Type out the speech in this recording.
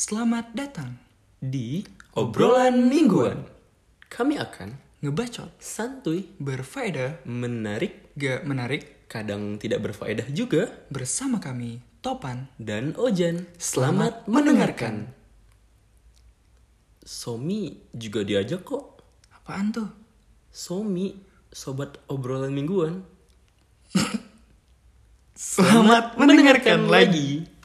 Selamat datang Di obrolan mingguan, kami akan ngebacot, santuy, berfaedah, menarik, gak menarik, kadang tidak berfaedah juga, bersama kami Topan. dan Ojan. Selamat Selamat mendengarkan. Somi juga diajak kok. Apaan tuh? Somi, sobat obrolan mingguan. Selamat mendengarkan lagi.